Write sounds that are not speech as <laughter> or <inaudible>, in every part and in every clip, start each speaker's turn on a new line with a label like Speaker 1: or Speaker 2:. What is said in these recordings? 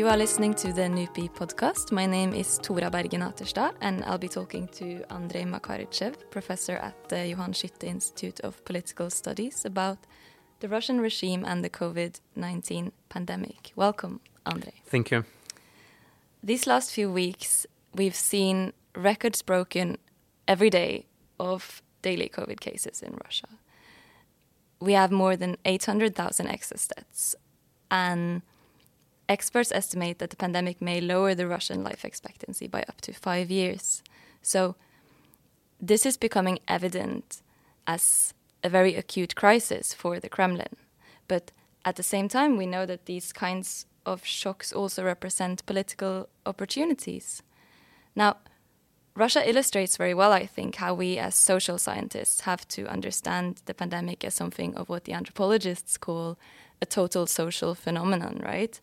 Speaker 1: You are listening to the NUPI podcast. My name is Tora Berge Naterstad, and I'll be talking to Andrey Makarychev, professor at the Johan Skytte Institute of Political Studies, about the Russian regime and the COVID 19 pandemic. Welcome, Andrey.
Speaker 2: Thank you.
Speaker 1: These last few weeks, we've seen records broken every day of daily COVID cases in Russia. We have more than 800,000 excess deaths, and experts estimate that the pandemic may lower the Russian life expectancy by up to five years. So, this is becoming evident as a very acute crisis for the Kremlin. But at the same time, we know that these kinds of shocks also represent political opportunities. Now, Russia illustrates very well, I think, how we as social scientists have to understand the pandemic as something of what the anthropologists call a total social phenomenon, right?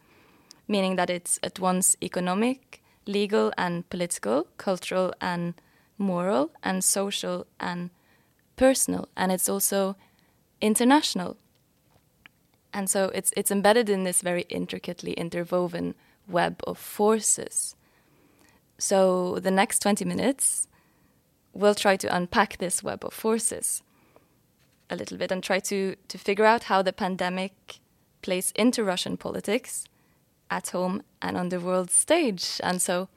Speaker 1: Meaning that it's at once economic, legal and political, cultural and moral, and social and personal, and it's also international. And so it's it's embedded in this very intricately interwoven web of forces. So the next 20 minutes we'll try to unpack this web of forces a little bit and try to to figure out how the pandemic plays into Russian politics at home and on the world stage. And so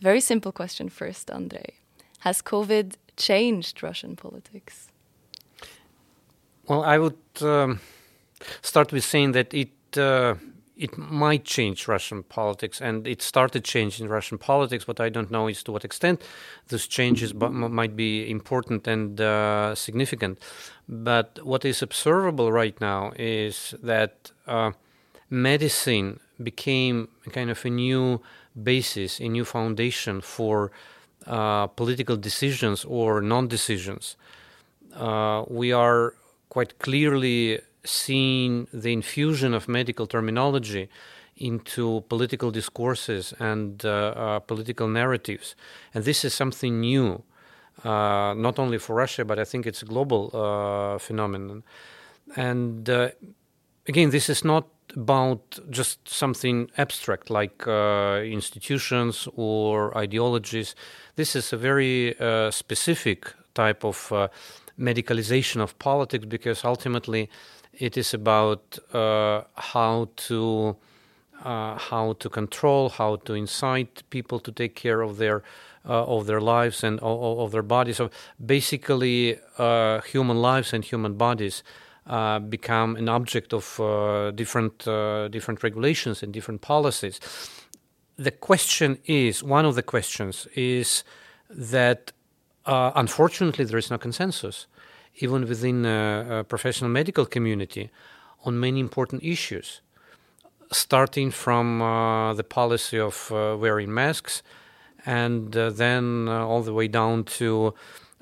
Speaker 1: very simple question first, Andrey. Has COVID changed Russian politics?
Speaker 2: Well, I would um, start with saying that it uh, it might change Russian politics, and it started changing Russian politics. But I don't know is to what extent those changes might be important and uh, significant. But what is observable right now is that uh, medicine became kind of a new basis, a new foundation for uh, political decisions or non decisions. Uh, we are quite clearly seeing the infusion of medical terminology into political discourses and uh, uh political narratives. And this is something new, uh, not only for Russia, but I think it's a global uh, phenomenon. And again, this is not about just something abstract like uh, institutions or ideologies. This is a very uh, specific type of uh, medicalization of politics because ultimately it is about uh, how to uh, how to control, how to incite people to take care of their uh, of their lives and of, of, their bodies. So basically, human lives and human bodies uh, become an object of uh, different uh, different regulations and different policies. The question is one of the questions is that uh, unfortunately there is no consensus, even within a professional medical community, on many important issues, starting from the policy of wearing masks, and then all the way down to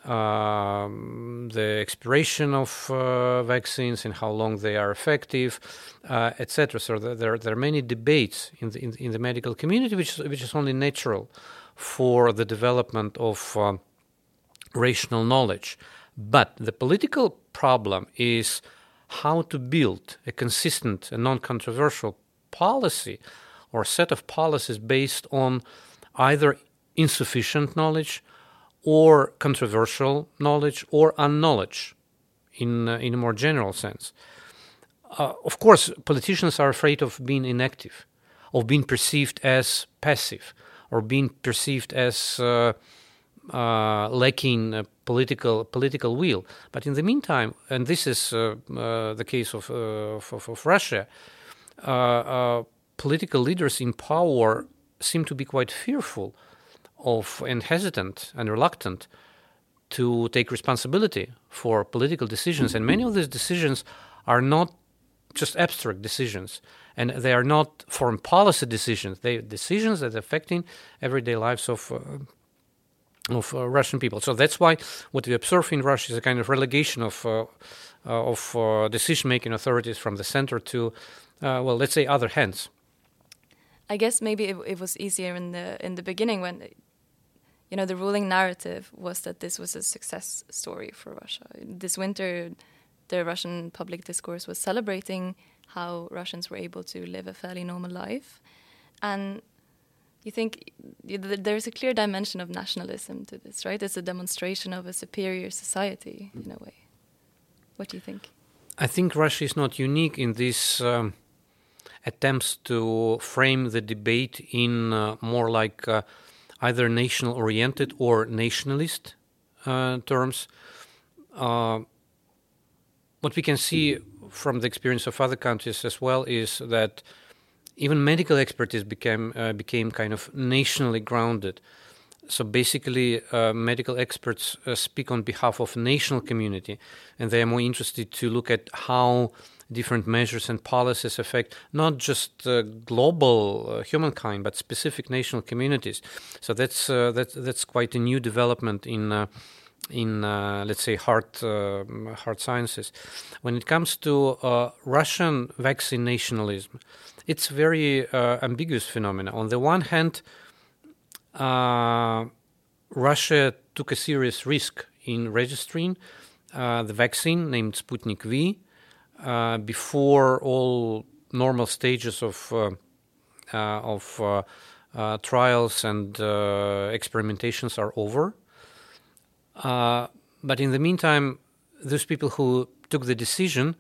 Speaker 2: um, the expiration of uh, vaccines and how long they are effective, uh, etc. So there, there are many debates in the, in, in, the medical community, which, which is only natural for the development of uh, rational knowledge. But the political problem is how to build a consistent and non controversial policy or set of policies based on either insufficient knowledge or controversial knowledge or unknowledge in, uh, in a more general sense. Uh, of course, politicians are afraid of being inactive, of being perceived as passive, or being perceived as uh, uh lacking political political will. But in the meantime, and this is uh, uh, the case of, of, of, Russia, political leaders in power seem to be quite fearful of and hesitant and reluctant to take responsibility for political decisions. And many of these decisions are not just abstract decisions, and they are not foreign policy decisions. They are decisions that are affecting everyday lives of. Uh, of uh, Russian people, so that's why what we observe in Russia is a kind of relegation of uh, of uh, decision-making authorities from the center to, uh, well, let's say, other hands.
Speaker 1: I guess maybe it, it was easier in the in the beginning when you know, the ruling narrative was that this was a success story for Russia. This winter, the Russian public discourse was celebrating how Russians were able to live a fairly normal life. And you think there's a clear dimension of nationalism to this, right? It's a demonstration of a superior society in a way. What do you think?
Speaker 2: I think Russia is not unique in these um, attempts to frame the debate in uh, more like uh, either national oriented or nationalist uh, terms. Uh, what we can see from the experience of other countries as well is that even medical expertise became uh, became kind of nationally grounded. So basically, uh, medical experts uh, speak on behalf of national community, and they are more interested to look at how different measures and policies affect not just uh, global uh, humankind but specific national communities. So that's uh, that's that's quite a new development in in uh, let's say hard uh, hard sciences. When it comes to uh, Russian vaccine nationalism, it's very ambiguous phenomenon. On the one hand, Russia took a serious risk in registering the vaccine named Sputnik V before all normal stages of of uh, trials and uh, experimentations are over. Uh, but in the meantime, those people who took the decision,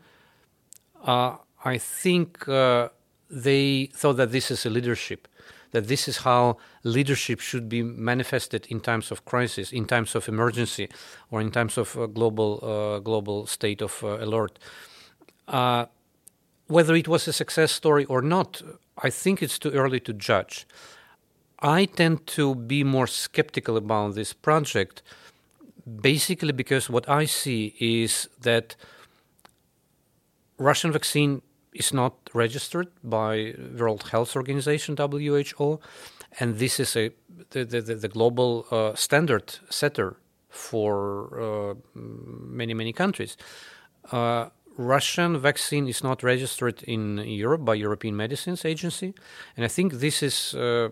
Speaker 2: uh, I think uh, they thought that this is a leadership, that this is how leadership should be manifested in times of crisis, in times of emergency, or in times of global uh, global state of uh, alert. Whether it was a success story or not, I think it's too early to judge. I tend to be more skeptical about this project basically because what I see is that Russian vaccine is not registered by World Health Organization WHO, and this is a the the, the global uh, standard setter for uh, many many countries. Uh, Russian vaccine is not registered in Europe by European Medicines Agency, and I think this is. Uh,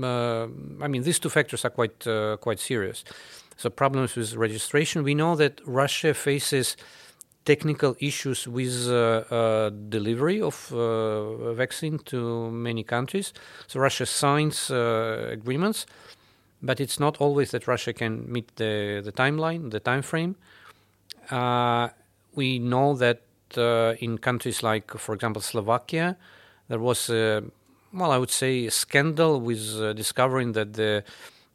Speaker 2: uh, I mean, these two factors are quite uh, quite serious. So problems with registration. We know that Russia faces technical issues with uh, uh, delivery of uh, vaccine to many countries. So Russia signs agreements, but it's not always that Russia can meet the, the timeline, the time frame. Uh, we know that uh, in countries like, for example, Slovakia, there was a, well, I would say, a scandal with discovering that the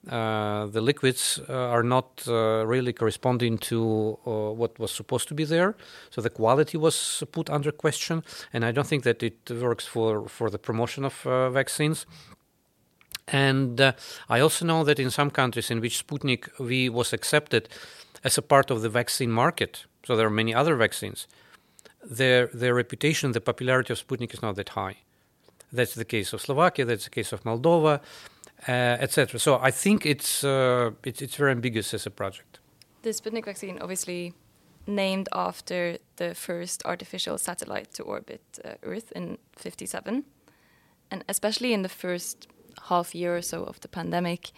Speaker 2: uh, the liquids uh, are not uh, really corresponding to uh, what was supposed to be there. So the quality was put under question, and I don't think that it works for, for the promotion of uh, vaccines. And I also know that in some countries in which Sputnik V was accepted as a part of the vaccine market, so there are many other vaccines, their, their reputation, the popularity of Sputnik is not that high. That's the case of Slovakia, that's the case of Moldova uh, etc. So I think it's, uh, it's it's very ambiguous as a project.
Speaker 1: The Sputnik vaccine, obviously named after the first artificial satellite to orbit uh, Earth in '57, and especially in the first half year or so of the pandemic,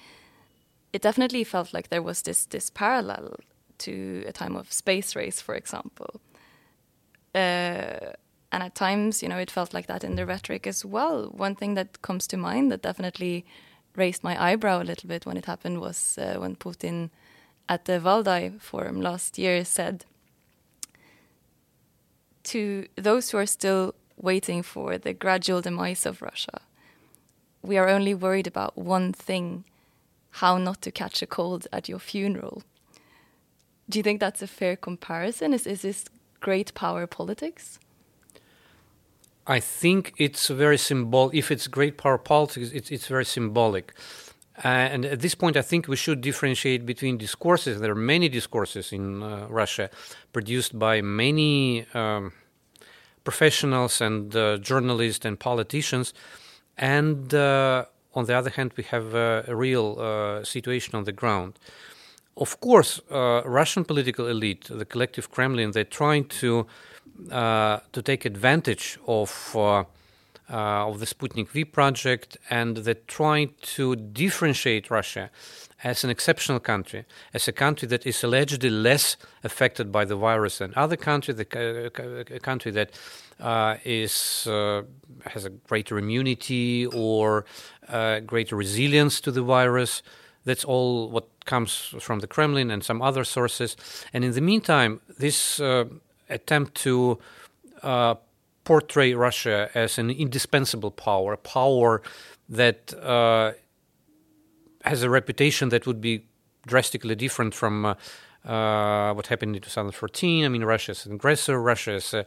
Speaker 1: it definitely felt like there was this this parallel to a time of space race, for example. Uh, and at times, you know, it felt like that in the rhetoric as well. One thing that comes to mind that definitely raised my eyebrow a little bit when it happened was uh, when Putin at the Valdai Forum last year said to those who are still waiting for the gradual demise of Russia, we are only worried about one thing how not to catch a cold at your funeral. Do you think that's a fair comparison? Is, is this great power politics?
Speaker 2: I think it's very symbolic. If it's great power politics, it's, it's very symbolic. Uh, and at this point, I think we should differentiate between discourses. There are many discourses in uh, Russia produced by many um, professionals and uh, journalists and politicians. And uh, on the other hand, we have a real uh, situation on the ground. Of course, uh, Russian political elite, the collective Kremlin, they're trying to uh, to take advantage of uh, uh, of the Sputnik V project, and they're trying to differentiate Russia as an exceptional country, as a country that is allegedly less affected by the virus than other countries, the a country that uh, is uh, has a greater immunity or uh, greater resilience to the virus. That's all what comes from the Kremlin and some other sources. And in the meantime, this uh, attempt to uh, portray Russia as an indispensable power, a power that uh, has a reputation that would be drastically different from uh, uh, what happened in 2014. I mean, Russia is an aggressor. Russia is an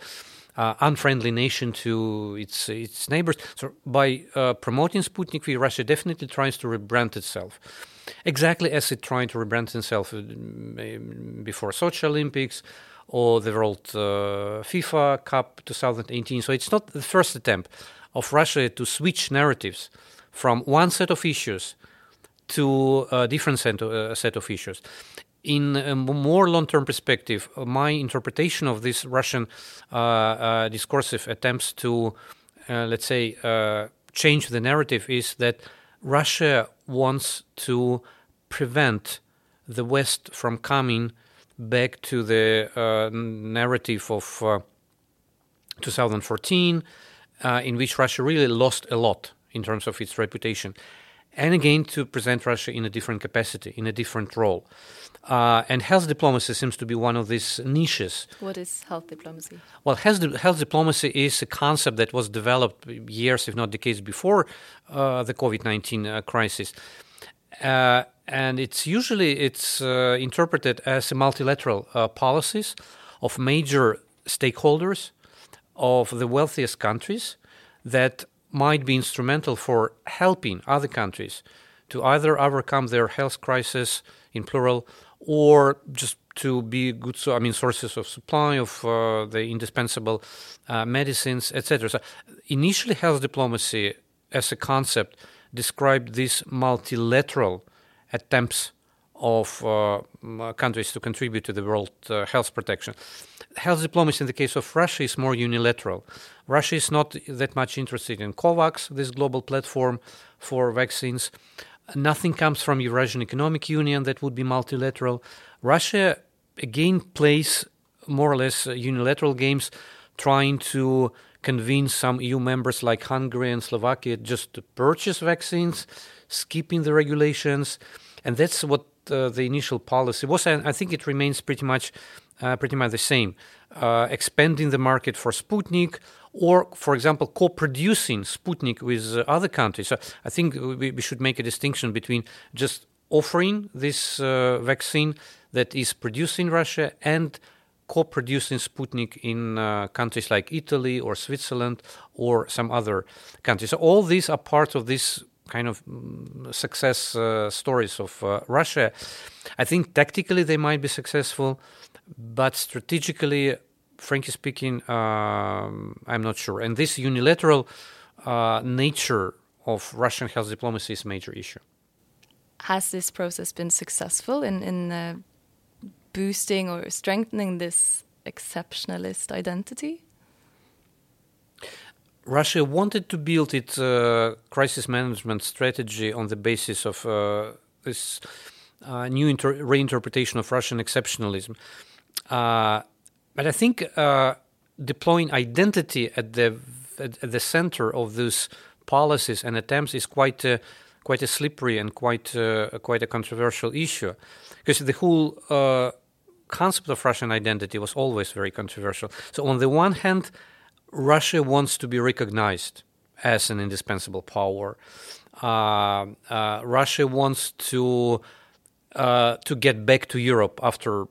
Speaker 2: uh, unfriendly nation to its its neighbors. So by uh, promoting Sputnik V, Russia definitely tries to rebrand itself, exactly as it tried to rebrand itself uh, before Sochi Olympics or the World uh, FIFA Cup 2018. So it's not the first attempt of Russia to switch narratives from one set of issues to a different set of, uh, set of issues. In a more long-term perspective, my interpretation of this Russian uh, uh, discursive attempts to, uh, let's say, uh, change the narrative is that Russia wants to prevent the West from coming back to the uh, narrative of 2014, in which Russia really lost a lot in terms of its reputation and again to present Russia in a different capacity, in a different role. Uh, and health diplomacy seems to be one of these niches.
Speaker 1: What is health diplomacy?
Speaker 2: Well, health, health diplomacy is a concept that was developed years, if not decades, before uh, the COVID nineteen uh, crisis. Uh, and it's usually it's uh, interpreted as a multilateral uh, policies of major stakeholders of the wealthiest countries that might be instrumental for helping other countries to either overcome their health crisis in plural or just to be good so i mean sources of supply of uh, the indispensable uh, medicines etc so initially health diplomacy as a concept described these multilateral attempts of uh, countries to contribute to the world uh, health protection health diplomacy in the case of Russia is more unilateral. Russia is not that much interested in COVAX, this global platform for vaccines. Nothing comes from Eurasian Economic Union that would be multilateral. Russia again plays more or less unilateral games, trying to convince some EU members like Hungary and Slovakia just to purchase vaccines, skipping the regulations, and that's what the initial policy was. And I think it remains pretty much uh, pretty much the same. Uh, expanding the market for Sputnik, or, for example, co producing Sputnik with uh, other countries. So I think we, we, should make a distinction between just offering this uh, vaccine that is produced in Russia and co producing Sputnik in uh, countries like Italy or Switzerland or some other countries. So all these are part of this kind of mm, success uh, stories of Russia. I think tactically they might be successful but strategically, frankly speaking, um, I'm not sure. And this unilateral uh, nature of Russian health diplomacy is a major issue.
Speaker 1: Has this process been successful in in uh, boosting or strengthening this exceptionalist identity?
Speaker 2: Russia wanted to build its uh, crisis management strategy on the basis of uh, this uh, new reinterpretation of Russian exceptionalism. Uh, but I think uh, deploying identity at the at, the center of those policies and attempts is quite a, quite a slippery and quite a, quite a controversial issue, because the whole uh, concept of Russian identity was always very controversial. So on the one hand, Russia wants to be recognized as an indispensable power. Uh, uh, Russia wants to uh, to get back to Europe after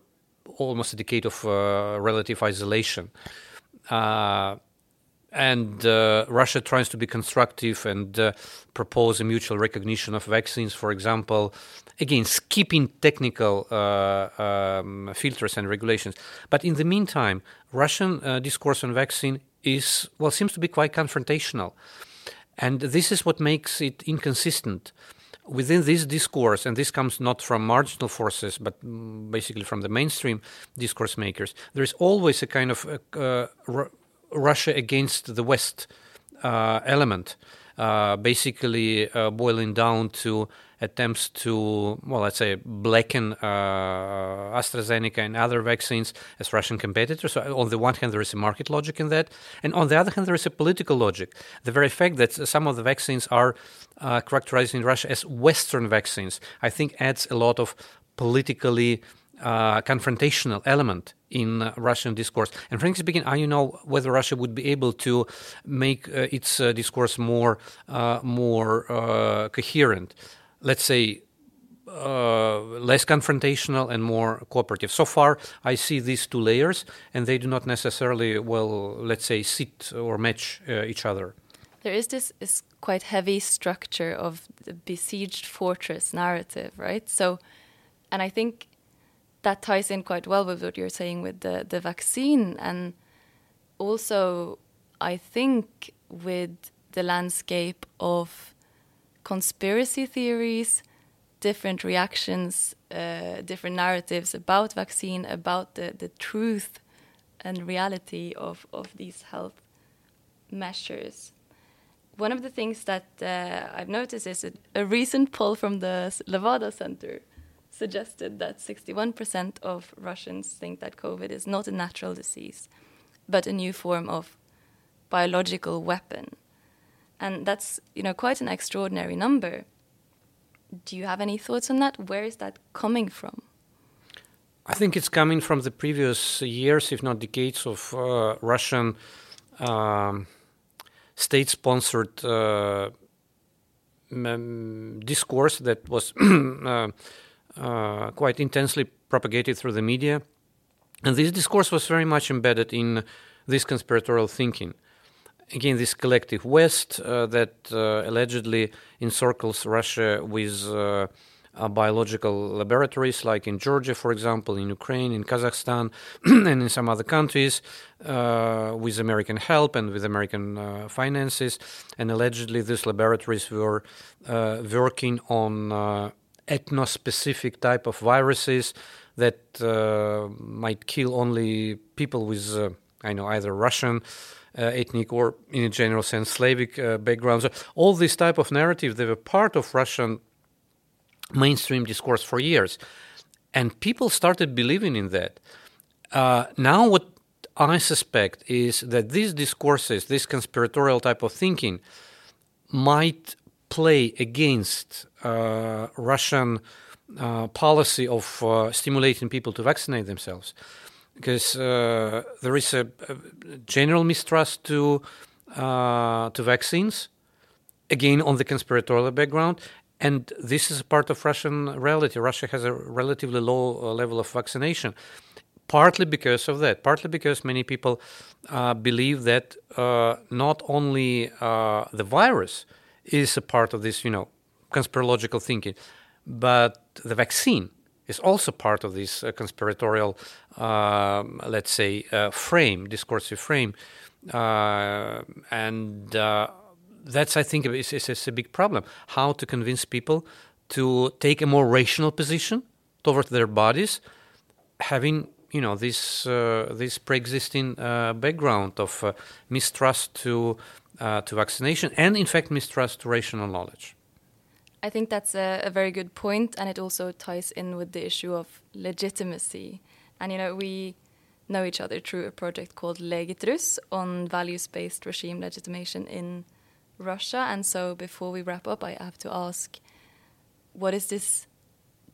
Speaker 2: almost a decade of uh, relative isolation. Uh, and uh, Russia tries to be constructive and propose a mutual recognition of vaccines, for example, again, skipping technical um, filters and regulations. But in the meantime, Russian discourse on vaccine is, well, seems to be quite confrontational. And this is what makes it inconsistent within this discourse, and this comes not from marginal forces, but basically from the mainstream discourse makers, there is always a kind of uh, uh, Russia against the West element, basically boiling down to attempts to, well, let's say, blacken uh, AstraZeneca and other vaccines as Russian competitors. So on the one hand, there is a market logic in that, and on the other hand, there is a political logic. The very fact that some of the vaccines are uh, characterized in Russia as Western vaccines, I think, adds a lot of politically uh, confrontational element in uh, Russian discourse. And frankly speaking, I don't know whether Russia would be able to make uh, its uh, discourse more uh, more coherent let's say, uh, less confrontational and more cooperative. So far, I see these two layers, and they do not necessarily, well, let's say, sit or match uh, each other.
Speaker 1: There is this is quite heavy structure of the besieged fortress narrative, right? So, and I think that ties in quite well with what you're saying with the the vaccine, and also I think with the landscape of conspiracy theories, different reactions, uh, different narratives about vaccine, about the, the truth and reality of, of these health measures. One of the things that uh, I've noticed is a, a recent poll from the Levada Center suggested that 61% of Russians think that COVID is not a natural disease, but a new form of biological weapon and that's you know quite an extraordinary number. Do you have any thoughts on that? Where is that coming from?
Speaker 2: I think it's coming from the previous years, if not decades, of uh, Russian um, state-sponsored uh, discourse that was <clears throat> uh, uh, quite intensely propagated through the media, and this discourse was very much embedded in this conspiratorial thinking again, this collective West uh, that uh, allegedly encircles Russia with uh, biological laboratories, like in Georgia, for example, in Ukraine, in Kazakhstan, <clears throat> and in some other countries, uh, with American help and with American uh, finances. And allegedly, these laboratories were uh, working on ethno-specific type of viruses that might kill only people with, I know, either Russian uh, ethnic or, in a general sense, Slavic uh, backgrounds. All these type of narratives they were part of Russian mainstream discourse for years. And people started believing in that. Uh, now, what I suspect is that these discourses, this conspiratorial type of thinking, might play against uh, Russian uh, policy of uh, stimulating people to vaccinate themselves because uh, there is a, a, general mistrust to uh, to vaccines, again on the conspiratorial background, and this is a part of Russian reality. Russia has a relatively low uh, level of vaccination, partly because of that, partly because many people uh, believe that uh, not only uh, the virus is a part of this, you know, conspirological thinking, but the vaccine is also part of this uh, conspiratorial, uh, let's say, uh, frame, discursive frame. Uh, and uh, that's, I think, is, is, a big problem. How to convince people to take a more rational position towards their bodies, having you know this uh, this pre-existing background of mistrust to to vaccination and, in fact, mistrust to rational knowledge.
Speaker 1: I think that's a, a, very good point, and it also ties in with the issue of legitimacy. And you know, we know each other through a project called Legitrus on values-based regime legitimation in Russia. And so, before we wrap up, I have to ask, what is this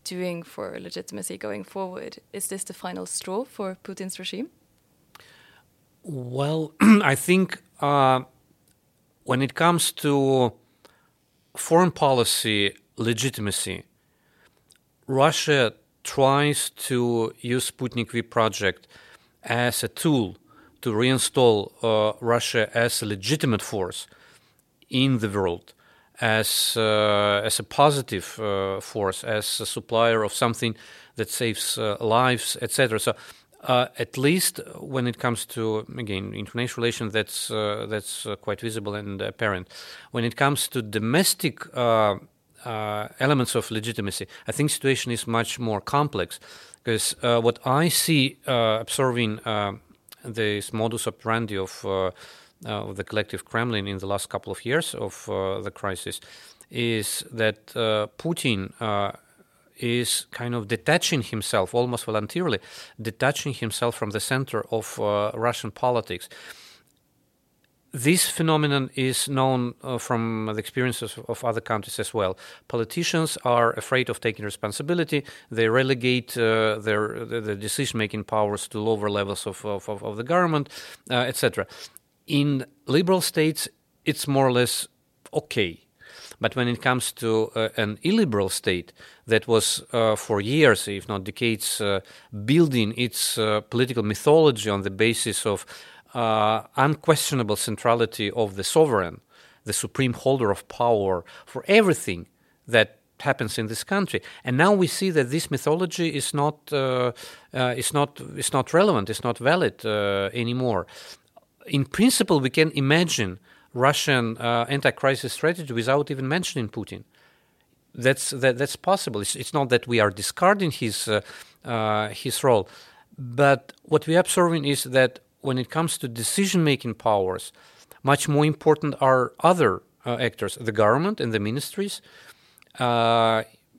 Speaker 1: doing for legitimacy going forward? Is this the final straw for Putin's regime?
Speaker 2: Well, <clears throat> I think uh, when it comes to foreign policy legitimacy, Russia tries to use Sputnik V project as a tool to reinstall uh, Russia as a legitimate force in the world, as uh, as a positive uh, force, as a supplier of something that saves uh, lives, etc. So uh, at least when it comes to again international relations, that's uh, that's uh, quite visible and apparent. When it comes to domestic uh, uh, elements of legitimacy, I think situation is much more complex because what I see observing this modus operandi of of the collective Kremlin in the last couple of years of the crisis is that Putin is kind of detaching himself almost voluntarily, detaching himself from the center of uh, Russian politics. This phenomenon is known uh, from the experiences of other countries as well. Politicians are afraid of taking responsibility. They relegate uh, their the decision-making powers to lower levels of, of, of the government, uh, etc. In liberal states, it's more or less okay but when it comes to uh, an illiberal state that was uh, for years, if not decades, uh, building its uh, political mythology on the basis of uh, unquestionable centrality of the sovereign, the supreme holder of power for everything that happens in this country. And now we see that this mythology is not uh, uh, is not is not relevant, is not valid uh, anymore. In principle, we can imagine Russian uh, anti-crisis strategy without even mentioning Putin. That's that, that's possible. It's, it's, not that we are discarding his uh, uh, his role, but what we're observing is that when it comes to decision-making powers, much more important are other uh, actors, the government and the ministries.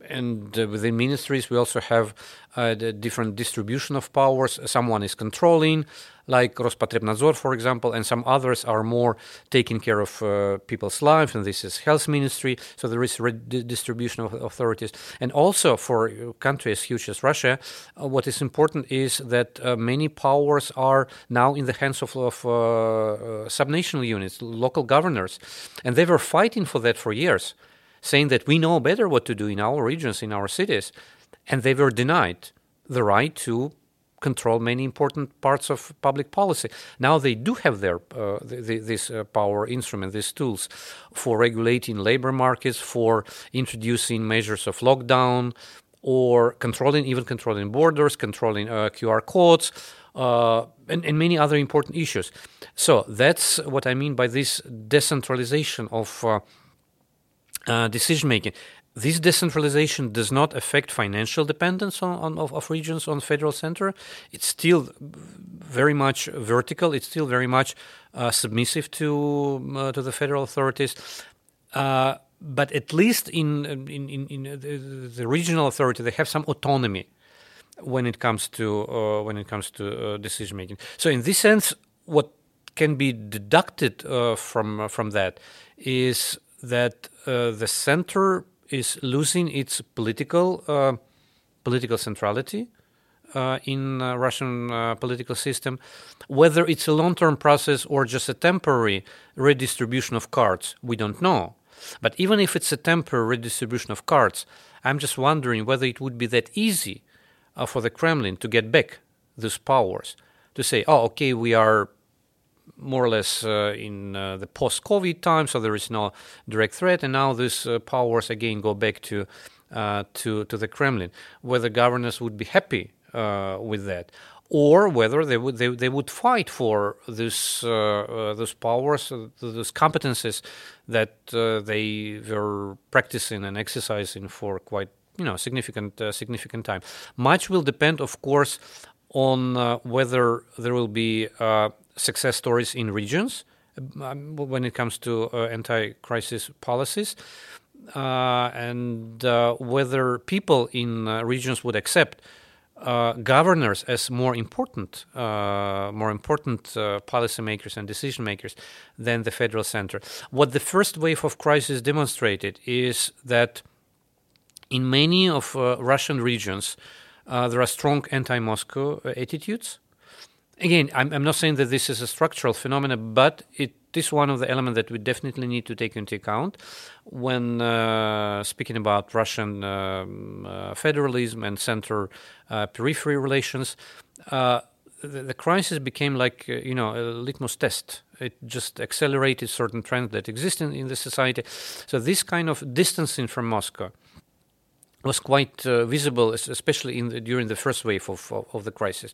Speaker 2: Uh, and uh, within ministries, we also have the different distribution of powers. Someone is controlling, like Rospotrebnadzor, for example, and some others are more taking care of uh, people's lives, and this is health ministry. So there is redistribution of authorities, and also for a country as huge as Russia, uh, what is important is that uh, many powers are now in the hands of, of uh, uh, subnational units, local governors, and they were fighting for that for years, saying that we know better what to do in our regions, in our cities, and they were denied the right to control many important parts of public policy. Now they do have their uh, this uh, power instrument, these tools for regulating labor markets, for introducing measures of lockdown, or controlling even controlling borders, controlling uh, QR codes. Uh, and, and, many other important issues. So that's what I mean by this decentralization of uh, decision making this decentralization does not affect financial dependence on, on of, of, regions on federal center. It's still very much vertical. It's still very much uh, submissive to uh, to the federal authorities. Uh, but at least in in, in, in the, the, regional authority, they have some autonomy when it comes to uh, when it comes to decision making. So in this sense, what can be deducted from from that is that the center is losing its political uh, political centrality uh, in uh, Russian uh, political system. Whether it's a long-term process or just a temporary redistribution of cards, we don't know. But even if it's a temporary redistribution of cards, I'm just wondering whether it would be that easy uh, for the Kremlin to get back those powers to say, "Oh, okay, we are more or less uh, in uh, the post-COVID time, so there is no direct threat, and now these uh, powers again go back to to to the Kremlin. Whether governors would be happy with that, or whether they would they, they would fight for this uh, uh, those powers, uh, those competences that they were practicing and exercising for quite you know significant significant time. Much will depend, of course, on whether there will be success stories in regions um, when it comes to uh, anti-crisis policies, uh, and uh, whether people in uh, regions would accept uh, governors as more important, more important policymakers and decision makers than the federal center. What the first wave of crisis demonstrated is that in many of Russian regions there are strong anti-Moscow attitudes again, I'm, I'm not saying that this is a structural phenomenon, but it is one of the elements that we definitely need to take into account when uh, speaking about Russian um, uh, federalism and center uh, periphery relations. Uh, the, the, crisis became like uh, you know a litmus test. It just accelerated certain trends that exist in, in the society. So this kind of distancing from Moscow was quite uh, visible, especially in the, during the first wave of, of, of the crisis.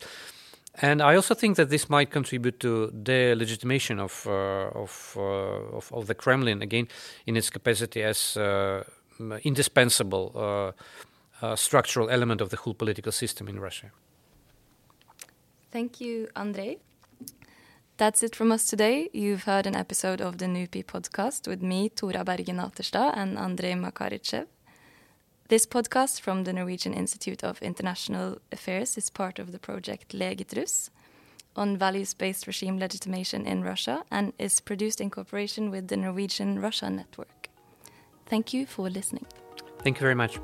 Speaker 2: And I also think that this might contribute to the legitimation of, uh, of, uh, of, of, the Kremlin, again, in its capacity as uh, indispensable uh, uh, structural element of the whole political system in Russia.
Speaker 1: Thank you, Andrey. That's it from us today. You've heard an episode of the NUPI podcast with me, Tora Berge Naterstad, and Andrey Makarychev. This podcast from the Norwegian Institute of International Affairs is part of the project Legitrus on values based regime legitimation in Russia and is produced in cooperation with the Norwegian Russia Network. Thank you for listening.
Speaker 2: Thank you very much.